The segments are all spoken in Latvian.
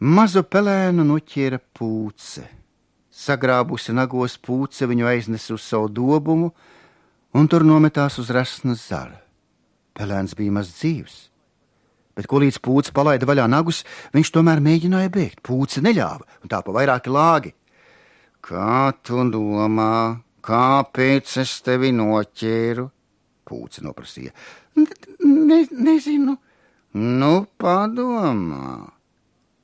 Mazu pelēnu noķēra pūce. Sagrābusi nagos pūce viņu aiznesa uz savu dobumu, un tur nometās uz rasnas zara. Pelēns bija maz dzīvs, bet ko līdz pūce palaida vaļā nagus, viņš tomēr mēģināja bēgt. Pūce neļāva, un tā pa vairāki lāgi. Kā tu domā, kāpēc es tevi noķēru? Pūce noprasīja. Ne, nezinu. Nu, padomā.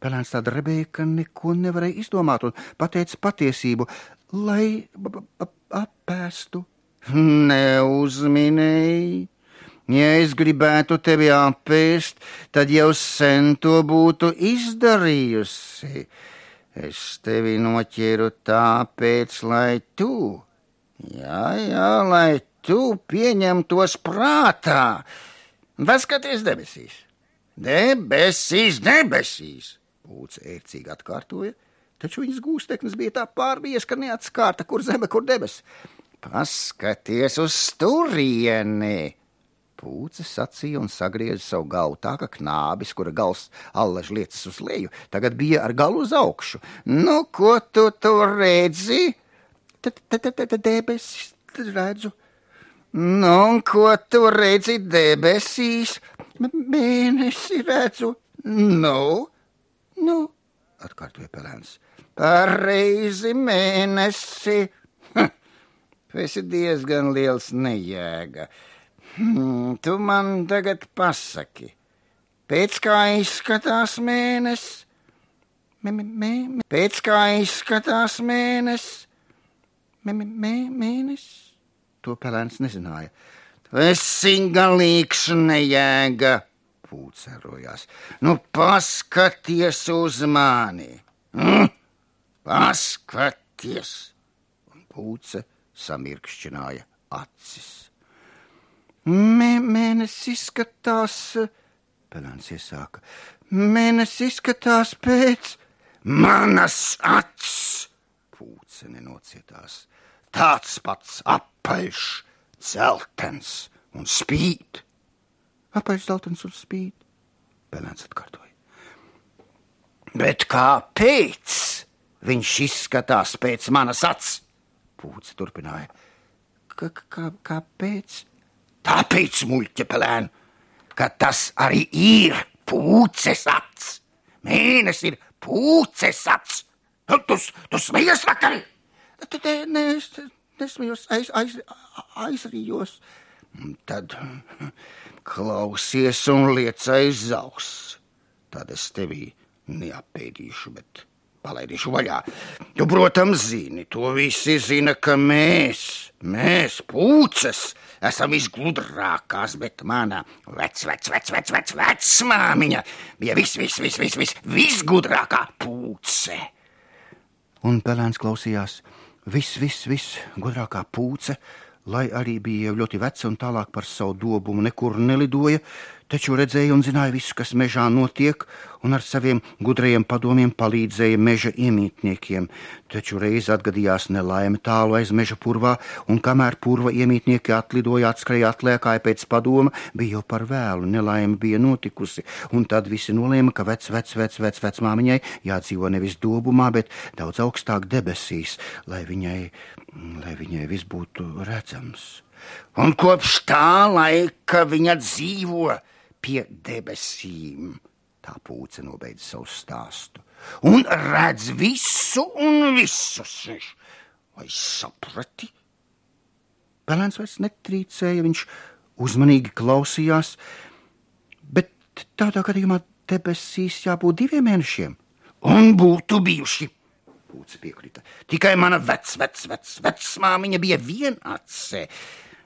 Pelēns tā drebēja, ka neko nevarēja izdomāt un pateica patiesību, lai apēstu. Neuzminēji. Ja es gribētu tevi apēst, tad jau sen to būtu izdarījusi. Es tevi noķēru tāpēc, lai tu, jā, jā, lai tu pieņemtos prātā. Paskaties debesīs, debesīs, debesīs! Pūce ērcīgi atkārtoja, taču viņas gūsteknis bija tā pārbies, ka neatskārta, kur zeme, kur debesis. Paskaties uz turieni! Pūce sacīja un sagrieza savu galvu tā, ka knābis, kura gals allaž liecas uz leju, tagad bija ar galu uz augšu. Nu, ko tu tur redzi? Tad, tad, tad, tad debesis redzu. Nu, un ko tu redzi debesīs? Mēnesi redzu. Nu, nu, atkārtoja pelēns. Pareizi mēnesi. Tu esi diezgan liels nejēga. Hmm, tu man tagad pasaki, pēc kā izskatās mēnesis? Pēc kā izskatās mēnesis? Mēnesis? To pelēns nezināja. Tu esi galīgs nejēga, pūcerojās. Nu, paskaties uz mani! Mm? Paskaties! Un pūce samirkšķināja acis. Mē, mēnesis izskatās, pelēns iesāka. Mēnesis izskatās pēc manas acis. Pūce nenocietās. Tāds pats apaļš, dzeltens un spīd. Apaļš, dzeltens un spīd, pelēns atkārtoja. Bet kāpēc viņš izskatās pēc manas acis? Pūce turpināja. K kā, kāpēc? Tāpēc, muļķa pelēn, ka tas arī ir pūces acis. Mēnesis ir pūces acis. Nu, tu, tu smejies vakari? Nē, es nesmējos, aiz, aiz, aizrījos. Tad klausies un liec aiz aus. Tad es tevi neapēdīšu, bet palaidīšu vaļā. Tu, protams, zini, to visi zina, ka mēs, mēs, pūces, esam visgudrākās, bet mana vec, vec, vec, vec, vec, vecmāmiņa bija vis, vis, vis, vis, vis, visgudrākā pūce. Un pelēns klausījās vis, vis, vis gudrākā pūce, lai arī bija jau ļoti veca un tālāk par savu dobumu nekur nelidoja, taču redzēja un zināja visu, kas mežā notiek, un ar saviem gudrajiem padomiem palīdzēja meža iemītniekiem. Taču reiz atgadījās nelaime tālu aiz meža purvā, un kamēr purva iemītnieki atlidoja, atskrēja atliekāja pēc padoma, bija jau par vēlu, nelaime bija notikusi, un tad visi nolēma, ka vec, vec, vec, vec, vecmāmiņai jādzīvo nevis dobumā, bet daudz augstāk debesīs, lai viņai, lai viņai viss būtu redzams. Un kopš tā laika viņa dzīvo pie debesīm. Tā pūce nobeidz savu stāstu un redz visu un visus. Vai saprati? Pelēns vairs netrīcēja, viņš uzmanīgi klausījās, bet tādā gadījumā debesīs jābūt diviem mēnešiem. Un būtu bijuši. Pūce piekrita. Tikai mana vec, vec, vec, vecmāmiņa bija vienatsē.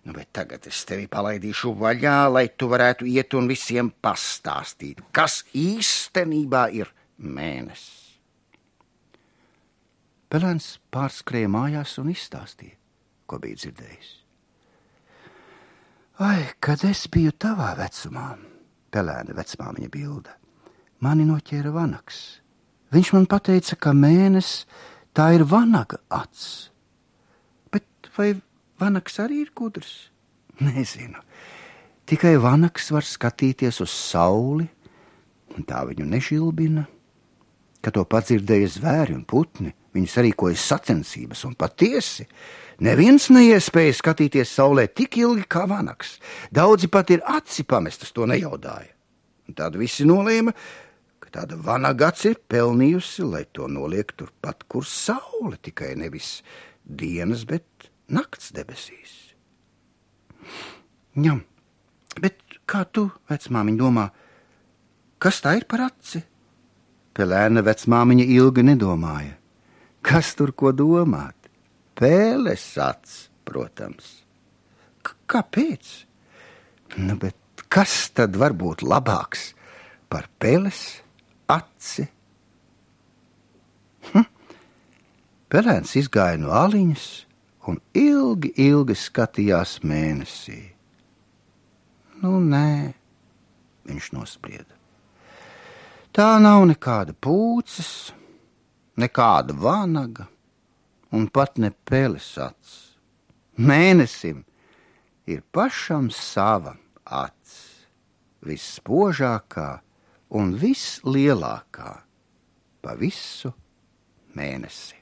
Nu, bet tagad es tevi palaidīšu vaļā, lai tu varētu iet un visiem pastāstīt, kas īstenībā ir mēnesis. Pelēns pārskrēja mājās un izstāstīja, ko bija dzirdējis. Ai, kad es biju tavā vecumā, pelēna vecmāmiņa bilde, mani noķēra vanaks. Viņš man teica, ka mēnesis tā ir vanaga acs. Bet vai Vanaks arī ir gudrs? Nezinu. Tikai vanaks var skatīties uz sauli, un tā viņu nežilbina. Kad to padzirdēja zvēri un putni, viņi sarīkoja sacensības un patiesi. Neviens neiespēja skatīties saulē tik ilgi kā vanaks. Daudzi pat ir aci pamestas to nejaudāja. Un tad visi nolēma, ka tāda vanagads ir pelnījusi, lai to noliek turpat, kur saule tikai nevis dienas, bet nakts debesīs. Ņem, bet kā tu, vecmāmiņa, domā, kas tā ir par aci? Pelēna vecmāmiņa ilgi nedomāja. Kas tur ko domāt? Pēles acis, protams. K kāpēc? Nu, bet kas tad var būt labāks par peles aci? Hm? Pelēns izgāja no aliņas un ilgi, ilgi skatījās mēnesī. Nu, nē, viņš nosprieda. Tā nav nekāda pūces, nekāda vanaga un pat ne peles acis. Mēnesim ir pašam sava acis, visspožākā un vislielākā pa visu mēnesi.